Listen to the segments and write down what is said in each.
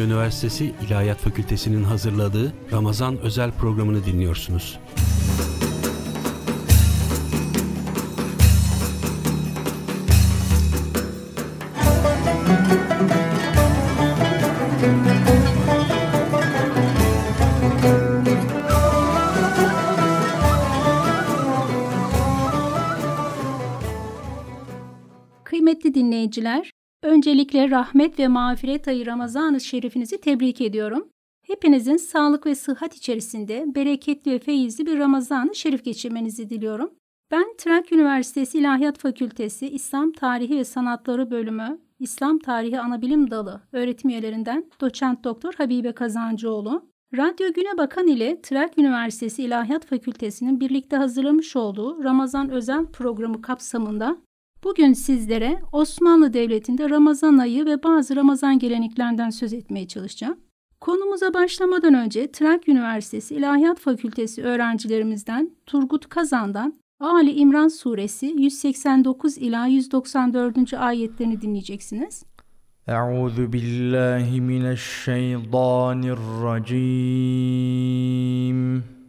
Trakya Üniversitesi İlahiyat Fakültesi'nin hazırladığı Ramazan özel programını dinliyorsunuz. Kıymetli dinleyiciler, öncelikle rahmet ve mağfiret ayı Ramazan-ı Şerifinizi tebrik ediyorum. Hepinizin sağlık ve sıhhat içerisinde bereketli ve feyizli bir Ramazan-ı Şerif geçirmenizi diliyorum. Ben Trakya Üniversitesi İlahiyat Fakültesi İslam Tarihi ve Sanatları Bölümü İslam Tarihi Anabilim Dalı öğretim üyelerinden Doçent Doktor Habibe Kazancıoğlu. Radyo Güne Bakan ile Trakya Üniversitesi İlahiyat Fakültesi'nin birlikte hazırlamış olduğu Ramazan özel programı kapsamında Bugün sizlere Osmanlı Devleti'nde Ramazan ayı ve bazı Ramazan geleneklerinden söz etmeye çalışacağım. Konumuza başlamadan önce Trakya Üniversitesi İlahiyat Fakültesi öğrencilerimizden Turgut Kazan'dan Ali İmran Suresi 189 ila 194. ayetlerini dinleyeceksiniz. Euzu billahi mineşşeytanirracim.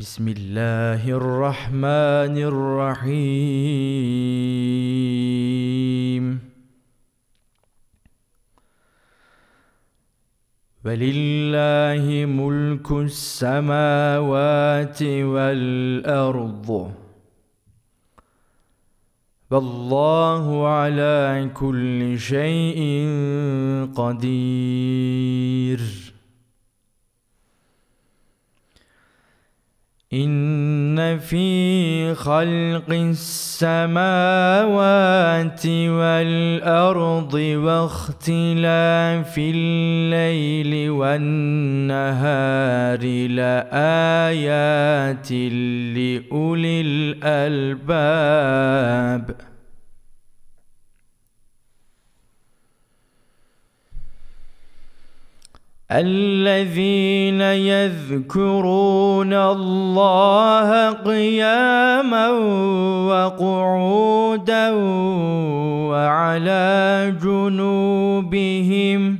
بسم الله الرحمن الرحيم ولله ملك السماوات والأرض والله على كل شيء قدير إن في خلق السماوات والأرض واختلاف الليل والنهار لآيات لأولي الألباب. الذين يذكرون الله قياما وقعودا وعلى جنوبهم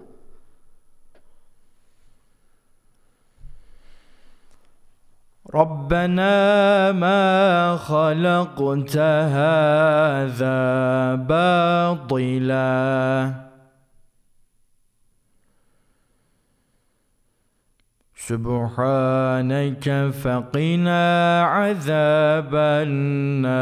ربنا ما خلقت هذا باطلا. سبحانك فقنا عذاب النار.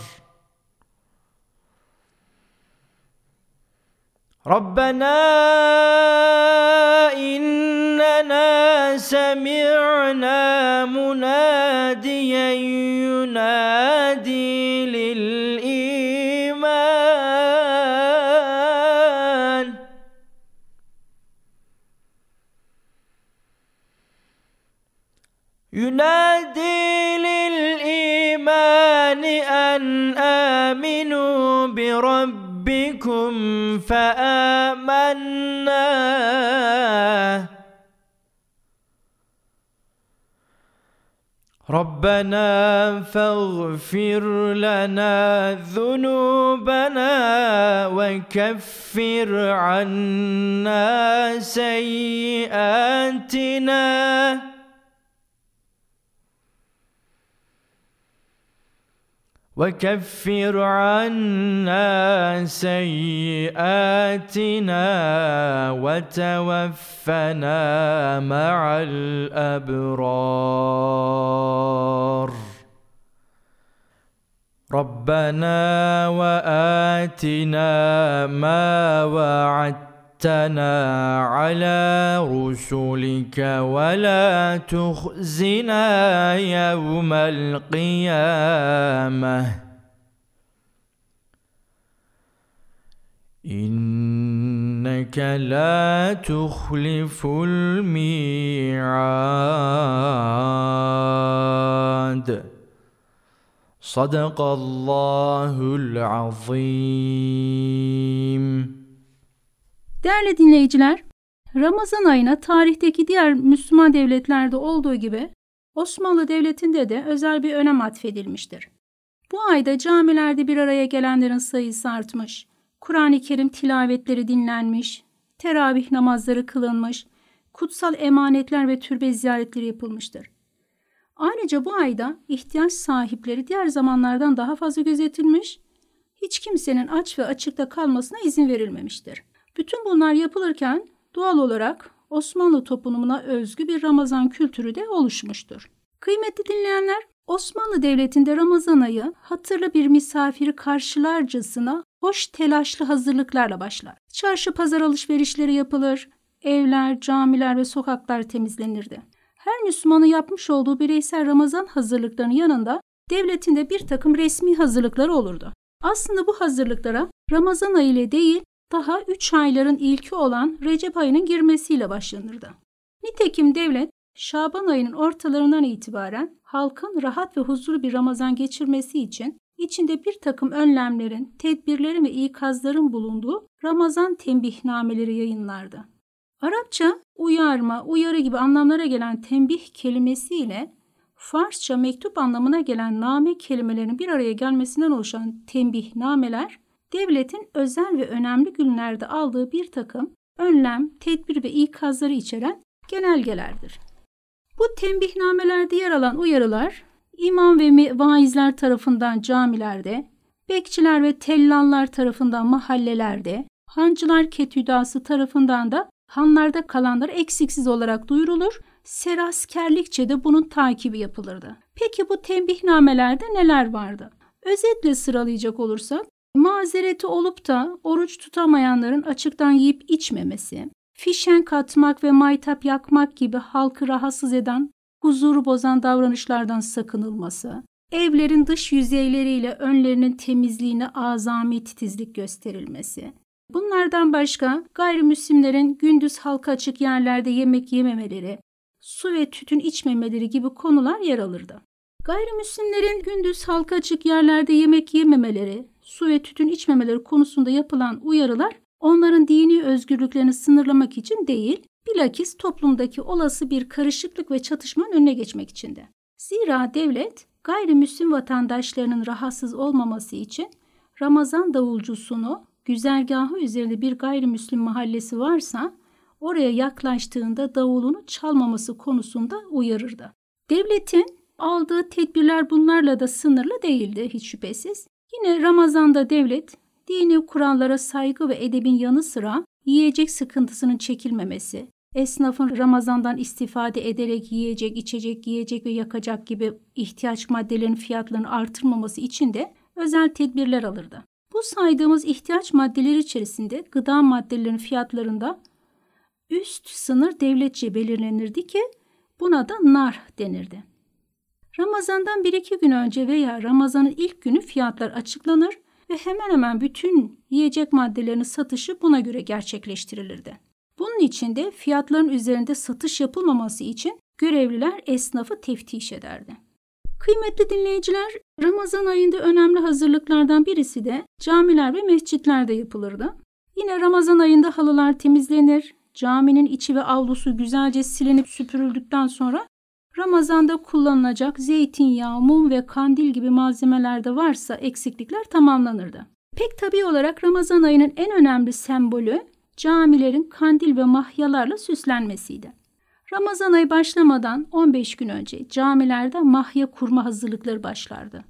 ربنا إننا سمعنا مناديا ينادي للإيمان. ينادي للإيمان أن آمنوا بربكم فآمنا. ربنا فاغفر لنا ذنوبنا وكفر عنا سيئاتنا. وكفر عنا سيئاتنا وتوفنا مع الأبرار. ربنا وآتنا ما وعدتنا على رسلك ولا تخزنا يوم القيامة. إنك لا تخلف الميعاد. صدق الله العظيم. Değerli dinleyiciler, Ramazan ayına tarihteki diğer Müslüman devletlerde olduğu gibi Osmanlı Devleti'nde de özel bir önem atfedilmiştir. Bu ayda camilerde bir araya gelenlerin sayısı artmış, Kur'an-ı Kerim tilavetleri dinlenmiş, teravih namazları kılınmış, kutsal emanetler ve türbe ziyaretleri yapılmıştır. Ayrıca bu ayda ihtiyaç sahipleri diğer zamanlardan daha fazla gözetilmiş, hiç kimsenin aç ve açıkta kalmasına izin verilmemiştir. Bütün bunlar yapılırken doğal olarak Osmanlı toplumuna özgü bir Ramazan kültürü de oluşmuştur. Kıymetli dinleyenler, Osmanlı Devleti'nde Ramazan ayı hatırlı bir misafiri karşılarcasına hoş telaşlı hazırlıklarla başlar. Çarşı pazar alışverişleri yapılır, evler, camiler ve sokaklar temizlenirdi. Her Müslümanın yapmış olduğu bireysel Ramazan hazırlıklarının yanında devletin de bir takım resmi hazırlıkları olurdu. Aslında bu hazırlıklara Ramazan ayı ile değil, daha 3 ayların ilki olan Recep ayının girmesiyle başlanırdı. Nitekim devlet Şaban ayının ortalarından itibaren halkın rahat ve huzurlu bir Ramazan geçirmesi için içinde bir takım önlemlerin, tedbirlerin ve ikazların bulunduğu Ramazan tembihnameleri yayınlardı. Arapça uyarma, uyarı gibi anlamlara gelen tembih kelimesiyle Farsça mektup anlamına gelen name kelimelerinin bir araya gelmesinden oluşan tembihnameler devletin özel ve önemli günlerde aldığı bir takım önlem, tedbir ve ikazları içeren genelgelerdir. Bu tembihnamelerde yer alan uyarılar imam ve vaizler tarafından camilerde, bekçiler ve tellallar tarafından mahallelerde, hancılar ketüdası tarafından da hanlarda kalanlar eksiksiz olarak duyurulur, seraskerlikçe de bunun takibi yapılırdı. Peki bu tembihnamelerde neler vardı? Özetle sıralayacak olursak, mazereti olup da oruç tutamayanların açıktan yiyip içmemesi, fişen atmak ve maytap yakmak gibi halkı rahatsız eden, huzuru bozan davranışlardan sakınılması, evlerin dış yüzeyleriyle önlerinin temizliğine azami titizlik gösterilmesi, Bunlardan başka gayrimüslimlerin gündüz halka açık yerlerde yemek yememeleri, su ve tütün içmemeleri gibi konular yer alırdı. Gayrimüslimlerin gündüz halka açık yerlerde yemek yememeleri, su ve tütün içmemeleri konusunda yapılan uyarılar onların dini özgürlüklerini sınırlamak için değil, bilakis toplumdaki olası bir karışıklık ve çatışmanın önüne geçmek içindi. Zira devlet gayrimüslim vatandaşlarının rahatsız olmaması için Ramazan davulcusunu güzergahı üzerinde bir gayrimüslim mahallesi varsa oraya yaklaştığında davulunu çalmaması konusunda uyarırdı. Devletin aldığı tedbirler bunlarla da sınırlı değildi hiç şüphesiz. Yine Ramazan'da devlet dini kurallara saygı ve edebin yanı sıra yiyecek sıkıntısının çekilmemesi, esnafın Ramazan'dan istifade ederek yiyecek, içecek, giyecek ve yakacak gibi ihtiyaç maddelerinin fiyatlarını artırmaması için de özel tedbirler alırdı. Bu saydığımız ihtiyaç maddeleri içerisinde gıda maddelerinin fiyatlarında üst sınır devletçe belirlenirdi ki buna da nar denirdi. Ramazandan bir iki gün önce veya Ramazan'ın ilk günü fiyatlar açıklanır ve hemen hemen bütün yiyecek maddelerinin satışı buna göre gerçekleştirilirdi. Bunun için de fiyatların üzerinde satış yapılmaması için görevliler esnafı teftiş ederdi. Kıymetli dinleyiciler, Ramazan ayında önemli hazırlıklardan birisi de camiler ve mescitlerde yapılırdı. Yine Ramazan ayında halılar temizlenir, caminin içi ve avlusu güzelce silinip süpürüldükten sonra Ramazanda kullanılacak zeytinyağı, mum ve kandil gibi malzemelerde varsa eksiklikler tamamlanırdı. Pek tabi olarak Ramazan ayının en önemli sembolü camilerin kandil ve mahyalarla süslenmesiydi. Ramazan ayı başlamadan 15 gün önce camilerde mahya kurma hazırlıkları başlardı.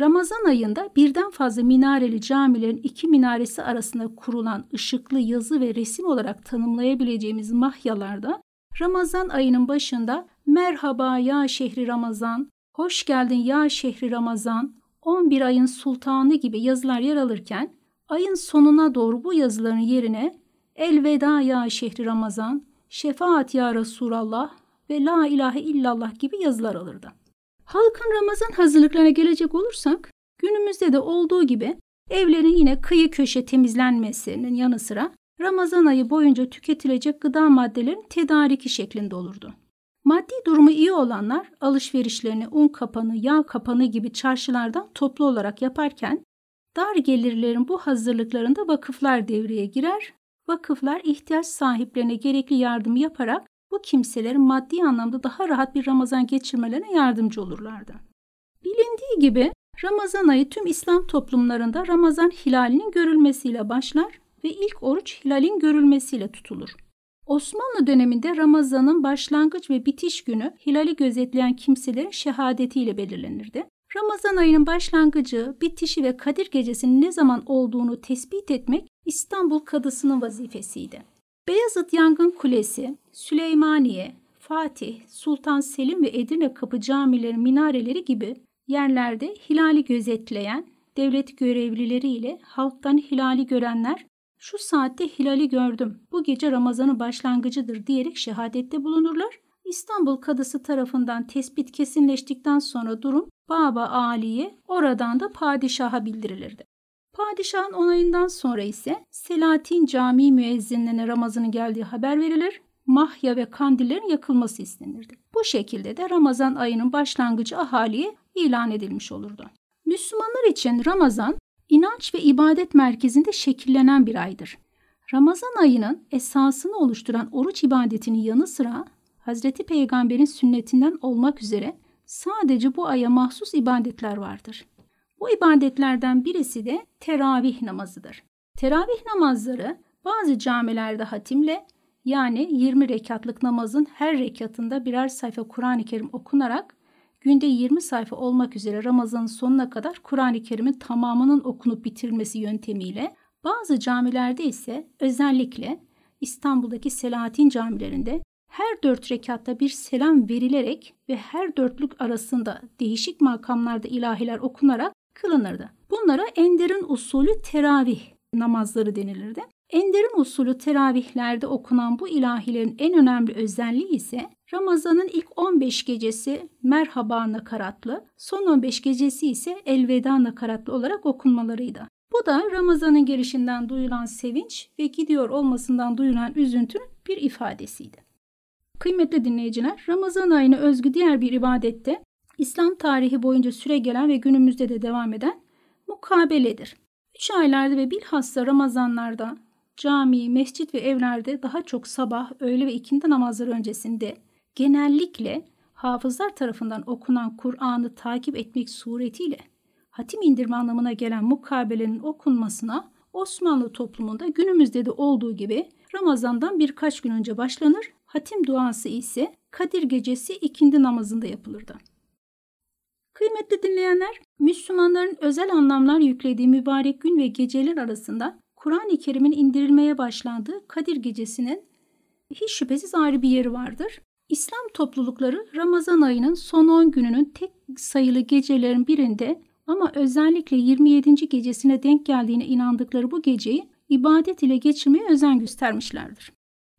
Ramazan ayında birden fazla minareli camilerin iki minaresi arasında kurulan ışıklı yazı ve resim olarak tanımlayabileceğimiz mahyalarda Ramazan ayının başında merhaba ya şehri Ramazan, hoş geldin ya şehri Ramazan, 11 ayın sultanı gibi yazılar yer alırken ayın sonuna doğru bu yazıların yerine elveda ya şehri Ramazan, şefaat ya Resulallah ve la ilahe illallah gibi yazılar alırdı. Halkın Ramazan hazırlıklarına gelecek olursak günümüzde de olduğu gibi evlerin yine kıyı köşe temizlenmesinin yanı sıra Ramazan ayı boyunca tüketilecek gıda maddelerin tedariki şeklinde olurdu. Maddi durumu iyi olanlar alışverişlerini un kapanı, yağ kapanı gibi çarşılardan toplu olarak yaparken dar gelirlerin bu hazırlıklarında vakıflar devreye girer. Vakıflar ihtiyaç sahiplerine gerekli yardımı yaparak bu kimselerin maddi anlamda daha rahat bir Ramazan geçirmelerine yardımcı olurlardı. Bilindiği gibi Ramazan ayı tüm İslam toplumlarında Ramazan hilalinin görülmesiyle başlar ve ilk oruç hilalin görülmesiyle tutulur. Osmanlı döneminde Ramazan'ın başlangıç ve bitiş günü hilali gözetleyen kimselerin şehadetiyle belirlenirdi. Ramazan ayının başlangıcı, bitişi ve Kadir Gecesi'nin ne zaman olduğunu tespit etmek İstanbul Kadısı'nın vazifesiydi. Beyazıt Yangın Kulesi, Süleymaniye, Fatih, Sultan Selim ve Edirne Kapı camileri minareleri gibi yerlerde hilali gözetleyen devlet görevlileri ile halktan hilali görenler şu saatte hilali gördüm, bu gece Ramazan'ın başlangıcıdır diyerek şehadette bulunurlar. İstanbul Kadısı tarafından tespit kesinleştikten sonra durum Baba Ali'ye oradan da padişaha bildirilirdi. Padişahın onayından sonra ise Selatin Camii müezzinlerine Ramazan'ın geldiği haber verilir. Mahya ve kandillerin yakılması istenirdi. Bu şekilde de Ramazan ayının başlangıcı ahaliye ilan edilmiş olurdu. Müslümanlar için Ramazan inanç ve ibadet merkezinde şekillenen bir aydır. Ramazan ayının esasını oluşturan oruç ibadetinin yanı sıra Hazreti Peygamber'in sünnetinden olmak üzere sadece bu aya mahsus ibadetler vardır. Bu ibadetlerden birisi de teravih namazıdır. Teravih namazları bazı camilerde hatimle yani 20 rekatlık namazın her rekatında birer sayfa Kur'an-ı Kerim okunarak günde 20 sayfa olmak üzere Ramazan'ın sonuna kadar Kur'an-ı Kerim'in tamamının okunup bitirilmesi yöntemiyle bazı camilerde ise özellikle İstanbul'daki Selahattin camilerinde her dört rekatta bir selam verilerek ve her dörtlük arasında değişik makamlarda ilahiler okunarak kılınırdı. Bunlara enderin usulü teravih namazları denilirdi. Enderin usulü teravihlerde okunan bu ilahilerin en önemli özelliği ise Ramazan'ın ilk 15 gecesi merhaba nakaratlı, son 15 gecesi ise elveda nakaratlı olarak okunmalarıydı. Bu da Ramazan'ın gelişinden duyulan sevinç ve gidiyor olmasından duyulan üzüntünün bir ifadesiydi. Kıymetli dinleyiciler, Ramazan ayına özgü diğer bir ibadette İslam tarihi boyunca süre gelen ve günümüzde de devam eden mukabeledir. Üç aylarda ve bilhassa Ramazanlarda cami, mescit ve evlerde daha çok sabah, öğle ve ikindi namazları öncesinde genellikle hafızlar tarafından okunan Kur'an'ı takip etmek suretiyle hatim indirme anlamına gelen mukabelenin okunmasına Osmanlı toplumunda günümüzde de olduğu gibi Ramazan'dan birkaç gün önce başlanır, hatim duası ise Kadir Gecesi ikindi namazında yapılırdı. Kıymetli dinleyenler, Müslümanların özel anlamlar yüklediği mübarek gün ve geceler arasında Kur'an-ı Kerim'in indirilmeye başlandığı Kadir Gecesi'nin hiç şüphesiz ayrı bir yeri vardır. İslam toplulukları Ramazan ayının son 10 gününün tek sayılı gecelerin birinde ama özellikle 27. gecesine denk geldiğine inandıkları bu geceyi ibadet ile geçirmeye özen göstermişlerdir.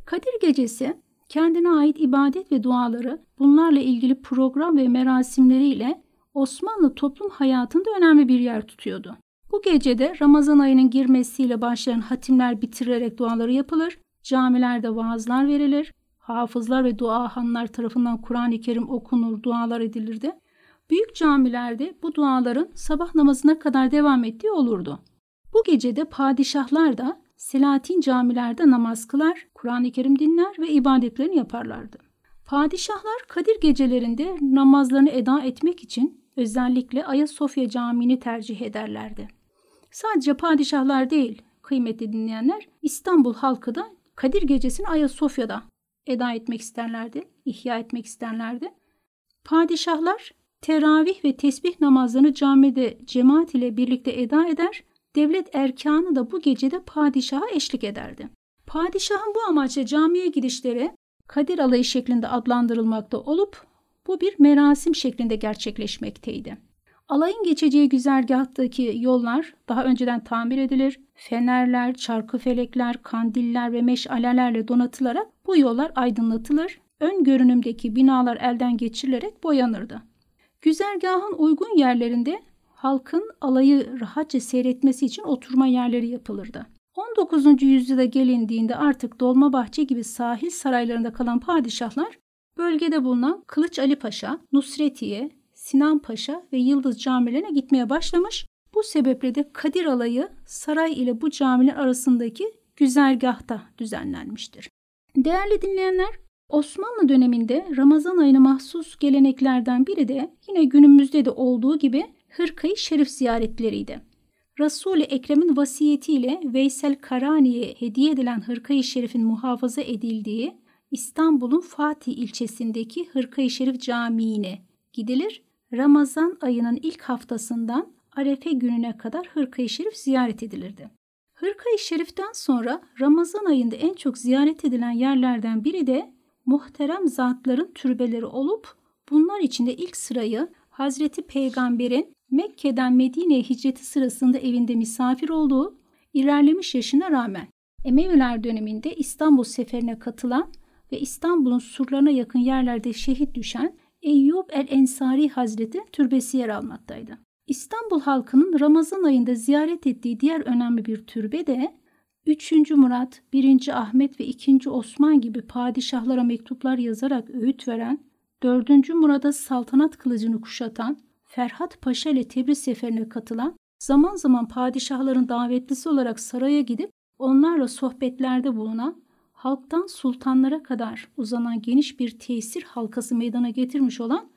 Kadir Gecesi kendine ait ibadet ve duaları bunlarla ilgili program ve merasimleriyle Osmanlı toplum hayatında önemli bir yer tutuyordu. Bu gecede Ramazan ayının girmesiyle başlayan hatimler bitirilerek duaları yapılır, camilerde vaazlar verilir, hafızlar ve duahanlar tarafından Kur'an-ı Kerim okunur, dualar edilirdi. Büyük camilerde bu duaların sabah namazına kadar devam ettiği olurdu. Bu gecede padişahlar da Selatin camilerde namaz kılar, Kur'an-ı Kerim dinler ve ibadetlerini yaparlardı. Padişahlar Kadir gecelerinde namazlarını eda etmek için özellikle Ayasofya Camii'ni tercih ederlerdi. Sadece padişahlar değil, kıymetli dinleyenler, İstanbul halkı da Kadir gecesini Ayasofya'da eda etmek isterlerdi, ihya etmek isterlerdi. Padişahlar teravih ve tesbih namazlarını camide cemaat ile birlikte eda eder, devlet erkanı da bu gecede padişaha eşlik ederdi. Padişahın bu amaçla camiye gidişleri Kadir alayı şeklinde adlandırılmakta olup bu bir merasim şeklinde gerçekleşmekteydi. Alayın geçeceği güzergahtaki yollar daha önceden tamir edilir, fenerler, çarkıfelekler, kandiller ve meşalelerle donatılarak bu yollar aydınlatılır, ön görünümdeki binalar elden geçirilerek boyanırdı. Güzergahın uygun yerlerinde halkın alayı rahatça seyretmesi için oturma yerleri yapılırdı. 19. yüzyıla gelindiğinde artık Dolmabahçe gibi sahil saraylarında kalan padişahlar bölgede bulunan Kılıç Ali Paşa, Nusretiye, Sinan Paşa ve Yıldız camilerine gitmeye başlamış. Bu sebeple de Kadir Alayı saray ile bu camiler arasındaki güzergahta düzenlenmiştir. Değerli dinleyenler, Osmanlı döneminde Ramazan ayına mahsus geleneklerden biri de yine günümüzde de olduğu gibi hırkayı şerif ziyaretleriydi. Resul-i Ekrem'in vasiyetiyle Veysel Karani'ye hediye edilen hırkayı şerifin muhafaza edildiği İstanbul'un Fatih ilçesindeki Hırkayı Şerif Camii'ne gidilir. Ramazan ayının ilk haftasından Arefe gününe kadar Hırkayı Şerif ziyaret edilirdi. Hırkayı Şerif'ten sonra Ramazan ayında en çok ziyaret edilen yerlerden biri de muhterem zatların türbeleri olup bunlar içinde ilk sırayı Hazreti Peygamber'in Mekke'den Medine'ye hicreti sırasında evinde misafir olduğu ilerlemiş yaşına rağmen Emeviler döneminde İstanbul seferine katılan ve İstanbul'un surlarına yakın yerlerde şehit düşen Eyyub el-Ensari Hazretleri türbesi yer almaktaydı. İstanbul halkının Ramazan ayında ziyaret ettiği diğer önemli bir türbe de 3. Murat, 1. Ahmet ve 2. Osman gibi padişahlara mektuplar yazarak öğüt veren, 4. Murat'a saltanat kılıcını kuşatan, Ferhat Paşa ile Tebriz seferine katılan, zaman zaman padişahların davetlisi olarak saraya gidip onlarla sohbetlerde bulunan, halktan sultanlara kadar uzanan geniş bir tesir halkası meydana getirmiş olan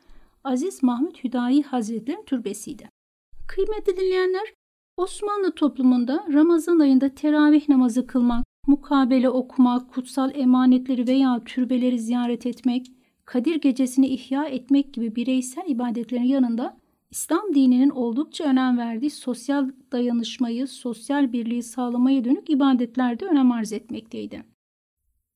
Aziz Mahmut Hüdayi Hazretleri'nin türbesiydi. Kıymetli dinleyenler, Osmanlı toplumunda Ramazan ayında teravih namazı kılmak, mukabele okumak, kutsal emanetleri veya türbeleri ziyaret etmek, Kadir gecesini ihya etmek gibi bireysel ibadetlerin yanında İslam dininin oldukça önem verdiği sosyal dayanışmayı, sosyal birliği sağlamaya dönük ibadetlerde önem arz etmekteydi.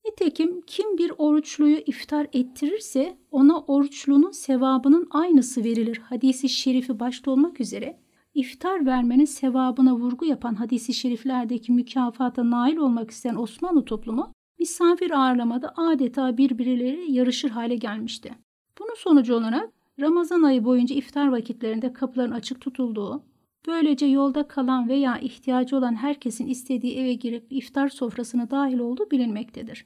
Nitekim kim bir oruçluyu iftar ettirirse ona oruçlunun sevabının aynısı verilir. Hadisi şerifi başta olmak üzere iftar vermenin sevabına vurgu yapan hadisi şeriflerdeki mükafata nail olmak isteyen Osmanlı toplumu misafir ağırlamada adeta birbirleri yarışır hale gelmişti. Bunun sonucu olarak Ramazan ayı boyunca iftar vakitlerinde kapıların açık tutulduğu, böylece yolda kalan veya ihtiyacı olan herkesin istediği eve girip iftar sofrasına dahil olduğu bilinmektedir.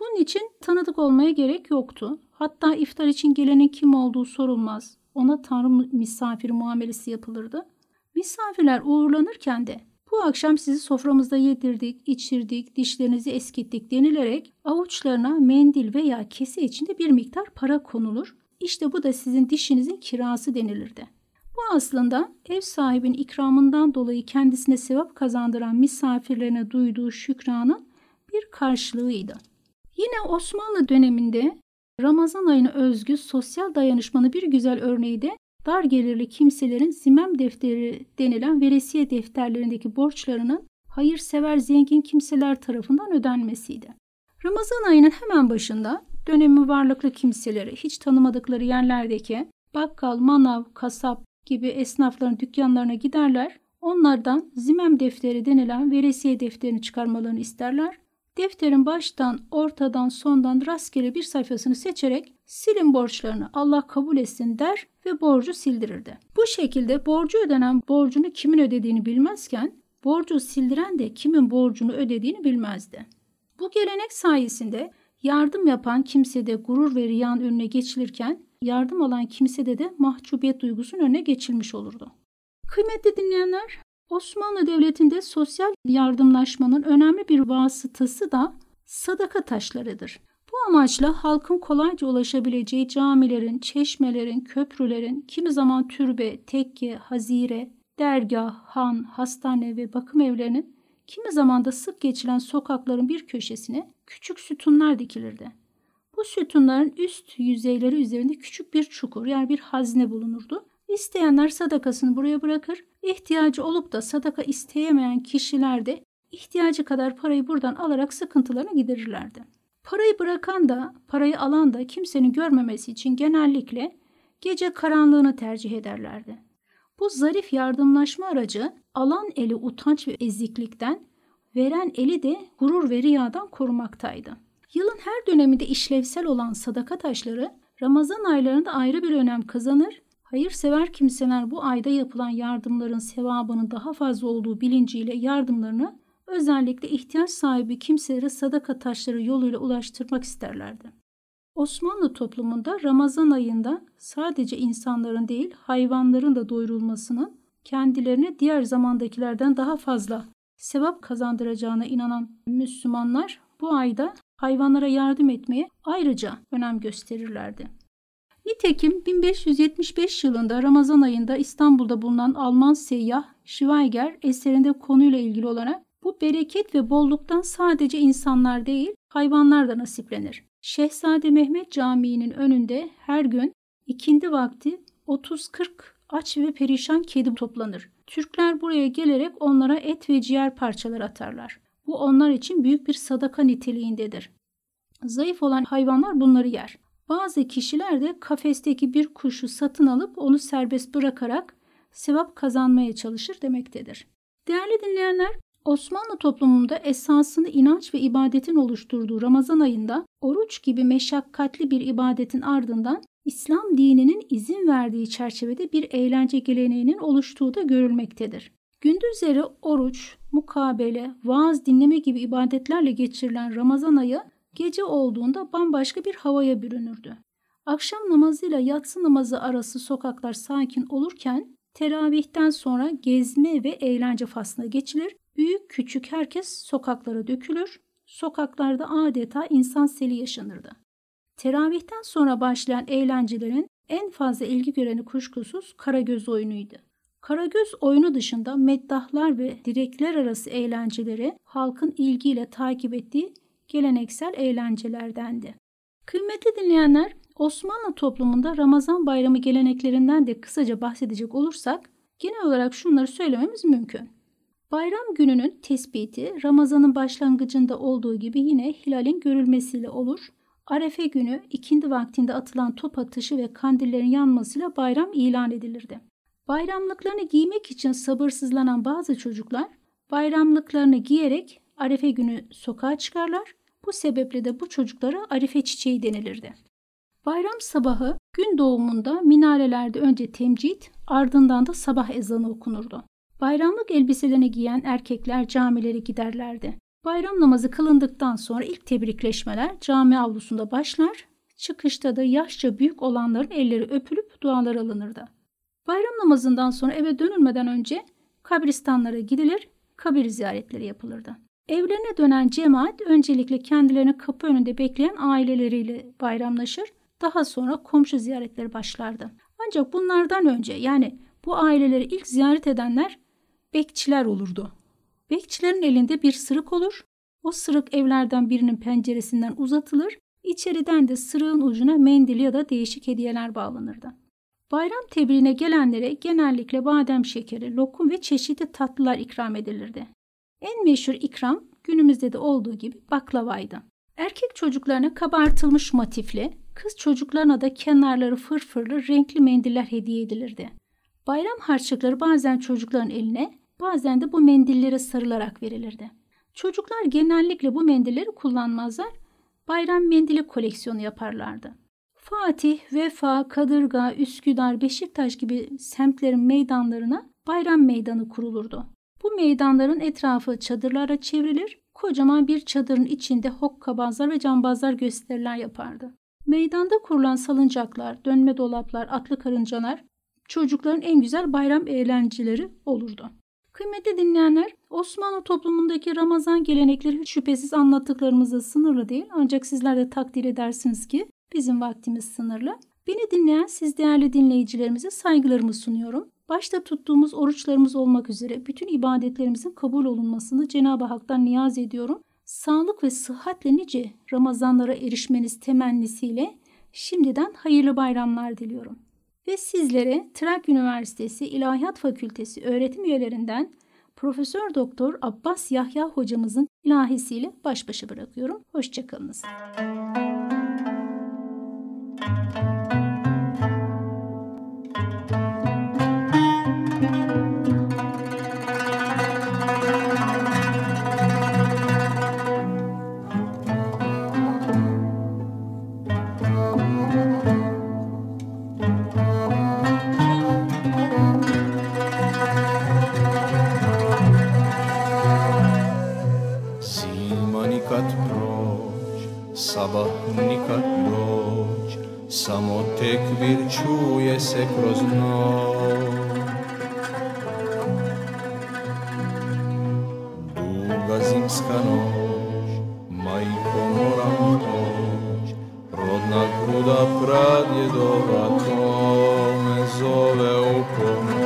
Bunun için tanıdık olmaya gerek yoktu. Hatta iftar için gelenin kim olduğu sorulmaz. Ona tanrı misafiri muamelesi yapılırdı. Misafirler uğurlanırken de bu akşam sizi soframızda yedirdik, içirdik, dişlerinizi eskittik denilerek avuçlarına mendil veya kese içinde bir miktar para konulur. İşte bu da sizin dişinizin kirası denilirdi. Bu aslında ev sahibinin ikramından dolayı kendisine sevap kazandıran misafirlerine duyduğu şükranın bir karşılığıydı. Yine Osmanlı döneminde Ramazan ayına özgü sosyal dayanışmanın bir güzel örneği de dar gelirli kimselerin zimem defteri denilen veresiye defterlerindeki borçlarının hayırsever zengin kimseler tarafından ödenmesiydi. Ramazan ayının hemen başında dönemi varlıklı kimseleri hiç tanımadıkları yerlerdeki bakkal, manav, kasap gibi esnafların dükkanlarına giderler. Onlardan zimem defteri denilen veresiye defterini çıkarmalarını isterler defterin baştan, ortadan, sondan rastgele bir sayfasını seçerek silin borçlarını Allah kabul etsin der ve borcu sildirirdi. Bu şekilde borcu ödenen borcunu kimin ödediğini bilmezken borcu sildiren de kimin borcunu ödediğini bilmezdi. Bu gelenek sayesinde yardım yapan kimsede gurur ve riyan önüne geçilirken yardım alan kimsede de mahcubiyet duygusunun önüne geçilmiş olurdu. Kıymetli dinleyenler, Osmanlı Devleti'nde sosyal yardımlaşmanın önemli bir vasıtası da sadaka taşlarıdır. Bu amaçla halkın kolayca ulaşabileceği camilerin, çeşmelerin, köprülerin, kimi zaman türbe, tekke, hazire, dergah, han, hastane ve bakım evlerinin kimi zaman da sık geçilen sokakların bir köşesine küçük sütunlar dikilirdi. Bu sütunların üst yüzeyleri üzerinde küçük bir çukur yani bir hazne bulunurdu. İsteyenler sadakasını buraya bırakır, ihtiyacı olup da sadaka isteyemeyen kişiler de ihtiyacı kadar parayı buradan alarak sıkıntılarını giderirlerdi. Parayı bırakan da, parayı alan da kimsenin görmemesi için genellikle gece karanlığını tercih ederlerdi. Bu zarif yardımlaşma aracı alan eli utanç ve eziklikten, veren eli de gurur ve riyadan korumaktaydı. Yılın her döneminde işlevsel olan sadaka taşları Ramazan aylarında ayrı bir önem kazanır. Hayırsever kimseler bu ayda yapılan yardımların sevabının daha fazla olduğu bilinciyle yardımlarını özellikle ihtiyaç sahibi kimselere sadaka taşları yoluyla ulaştırmak isterlerdi. Osmanlı toplumunda Ramazan ayında sadece insanların değil hayvanların da doyurulmasının kendilerine diğer zamandakilerden daha fazla sevap kazandıracağına inanan Müslümanlar bu ayda hayvanlara yardım etmeye ayrıca önem gösterirlerdi. Nitekim 1575 yılında Ramazan ayında İstanbul'da bulunan Alman seyyah Schweiger eserinde konuyla ilgili olarak bu bereket ve bolluktan sadece insanlar değil hayvanlar da nasiplenir. Şehzade Mehmet Camii'nin önünde her gün ikindi vakti 30-40 aç ve perişan kedi toplanır. Türkler buraya gelerek onlara et ve ciğer parçaları atarlar. Bu onlar için büyük bir sadaka niteliğindedir. Zayıf olan hayvanlar bunları yer. Bazı kişiler de kafesteki bir kuşu satın alıp onu serbest bırakarak sevap kazanmaya çalışır demektedir. Değerli dinleyenler, Osmanlı toplumunda esasını inanç ve ibadetin oluşturduğu Ramazan ayında oruç gibi meşakkatli bir ibadetin ardından İslam dininin izin verdiği çerçevede bir eğlence geleneğinin oluştuğu da görülmektedir. Gündüzleri oruç, mukabele, vaaz dinleme gibi ibadetlerle geçirilen Ramazan ayı gece olduğunda bambaşka bir havaya bürünürdü. Akşam namazıyla yatsı namazı arası sokaklar sakin olurken teravihten sonra gezme ve eğlence faslına geçilir Büyük küçük herkes sokaklara dökülür. Sokaklarda adeta insan seli yaşanırdı. Teravihten sonra başlayan eğlencelerin en fazla ilgi göreni kuşkusuz Karagöz oyunuydu. Karagöz oyunu dışında meddahlar ve direkler arası eğlenceleri halkın ilgiyle takip ettiği geleneksel eğlencelerdendi. Kıymetli dinleyenler, Osmanlı toplumunda Ramazan bayramı geleneklerinden de kısaca bahsedecek olursak genel olarak şunları söylememiz mümkün. Bayram gününün tespiti Ramazan'ın başlangıcında olduğu gibi yine hilalin görülmesiyle olur. Arefe günü ikindi vaktinde atılan top atışı ve kandillerin yanmasıyla bayram ilan edilirdi. Bayramlıklarını giymek için sabırsızlanan bazı çocuklar bayramlıklarını giyerek Arefe günü sokağa çıkarlar. Bu sebeple de bu çocuklara Arife çiçeği denilirdi. Bayram sabahı gün doğumunda minarelerde önce temcid ardından da sabah ezanı okunurdu. Bayramlık elbiselerini giyen erkekler camilere giderlerdi. Bayram namazı kılındıktan sonra ilk tebrikleşmeler cami avlusunda başlar. Çıkışta da yaşça büyük olanların elleri öpülüp dualar alınırdı. Bayram namazından sonra eve dönülmeden önce kabristanlara gidilir, kabir ziyaretleri yapılırdı. Evlerine dönen cemaat öncelikle kendilerini kapı önünde bekleyen aileleriyle bayramlaşır, daha sonra komşu ziyaretleri başlardı. Ancak bunlardan önce yani bu aileleri ilk ziyaret edenler bekçiler olurdu. Bekçilerin elinde bir sırık olur. O sırık evlerden birinin penceresinden uzatılır. İçeriden de sırığın ucuna mendil ya da değişik hediyeler bağlanırdı. Bayram tebriğine gelenlere genellikle badem şekeri, lokum ve çeşitli tatlılar ikram edilirdi. En meşhur ikram günümüzde de olduğu gibi baklavaydı. Erkek çocuklarına kabartılmış motifli, kız çocuklarına da kenarları fırfırlı renkli mendiller hediye edilirdi. Bayram harçlıkları bazen çocukların eline, bazen de bu mendillere sarılarak verilirdi. Çocuklar genellikle bu mendilleri kullanmazlar, bayram mendili koleksiyonu yaparlardı. Fatih, Vefa, Kadırga, Üsküdar, Beşiktaş gibi semtlerin meydanlarına bayram meydanı kurulurdu. Bu meydanların etrafı çadırlara çevrilir, kocaman bir çadırın içinde hokkabazlar ve cambazlar gösteriler yapardı. Meydanda kurulan salıncaklar, dönme dolaplar, atlı karıncalar çocukların en güzel bayram eğlenceleri olurdu. Kıymetli dinleyenler, Osmanlı toplumundaki Ramazan gelenekleri şüphesiz anlattıklarımızda sınırlı değil ancak sizler de takdir edersiniz ki bizim vaktimiz sınırlı. Beni dinleyen siz değerli dinleyicilerimize saygılarımı sunuyorum. Başta tuttuğumuz oruçlarımız olmak üzere bütün ibadetlerimizin kabul olunmasını Cenab-ı Hak'tan niyaz ediyorum. sağlık ve sıhhatle nice Ramazanlara erişmeniz temennisiyle şimdiden hayırlı bayramlar diliyorum. Ve sizlere Trakya Üniversitesi İlahiyat Fakültesi öğretim üyelerinden Profesör Doktor Abbas Yahya hocamızın ilahisiyle baş başa bırakıyorum. Hoşçakalınız. Zima people.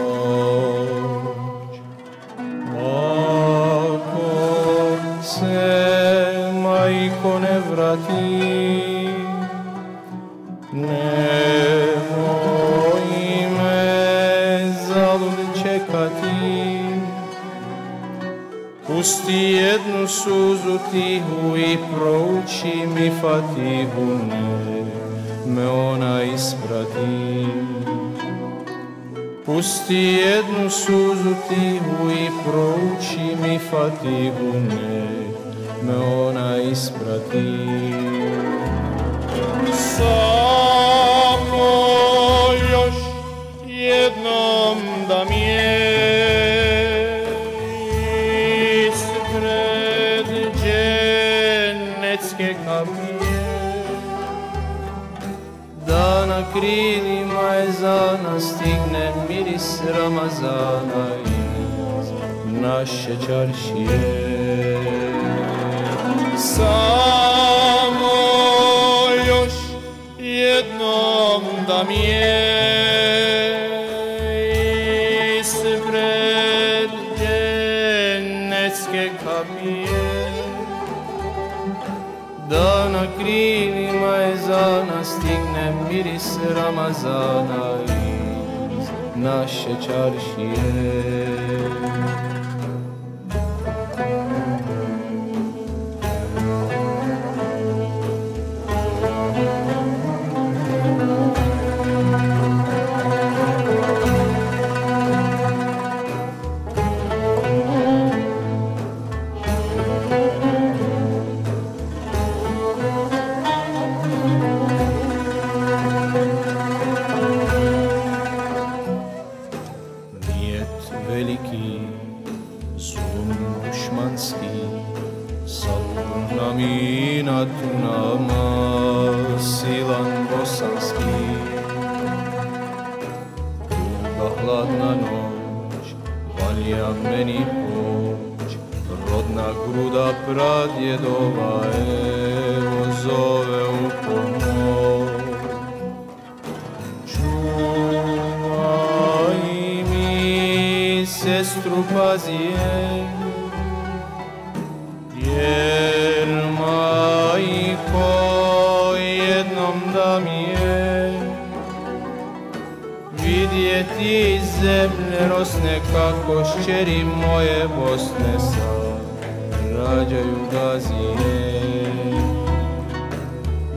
Pusti jednu suzu tihu i prouči mi fatihu, ne me ona isprati. Krilima ezana stigne miris Ramazana iz naše čaršije. Samo još jednom da mi je ispred dženecke kapije da na krilima ezana stigne miris Ramazana iz naše čaršije.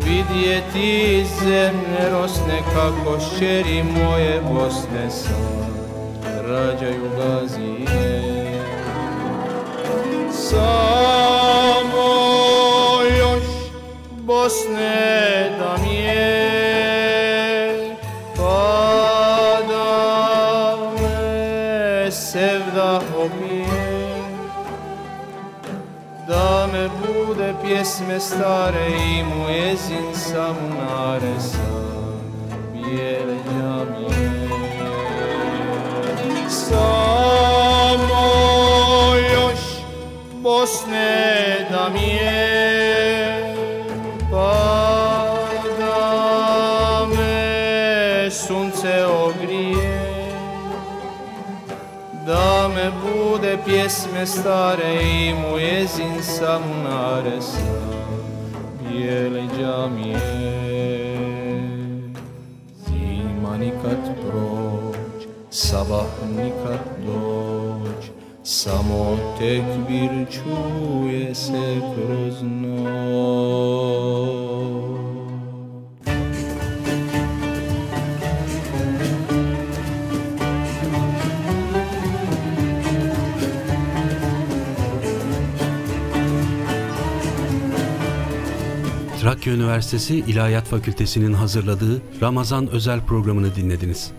Vidjeti zemlje rosne kako šćeri moje Bosne sad rađaju gazije. Samo još Bosne da mi bude pjesme stare i mu jezin sam naresa bijele džamije. Samo još Bosne da bude de pjesme stare i muezin sam naresa bijele džamije Zima nikad proć, sabah nikad doć Samo tekbir čuje se kroz noć Trakya Üniversitesi İlahiyat Fakültesi'nin hazırladığı Ramazan özel programını dinlediniz.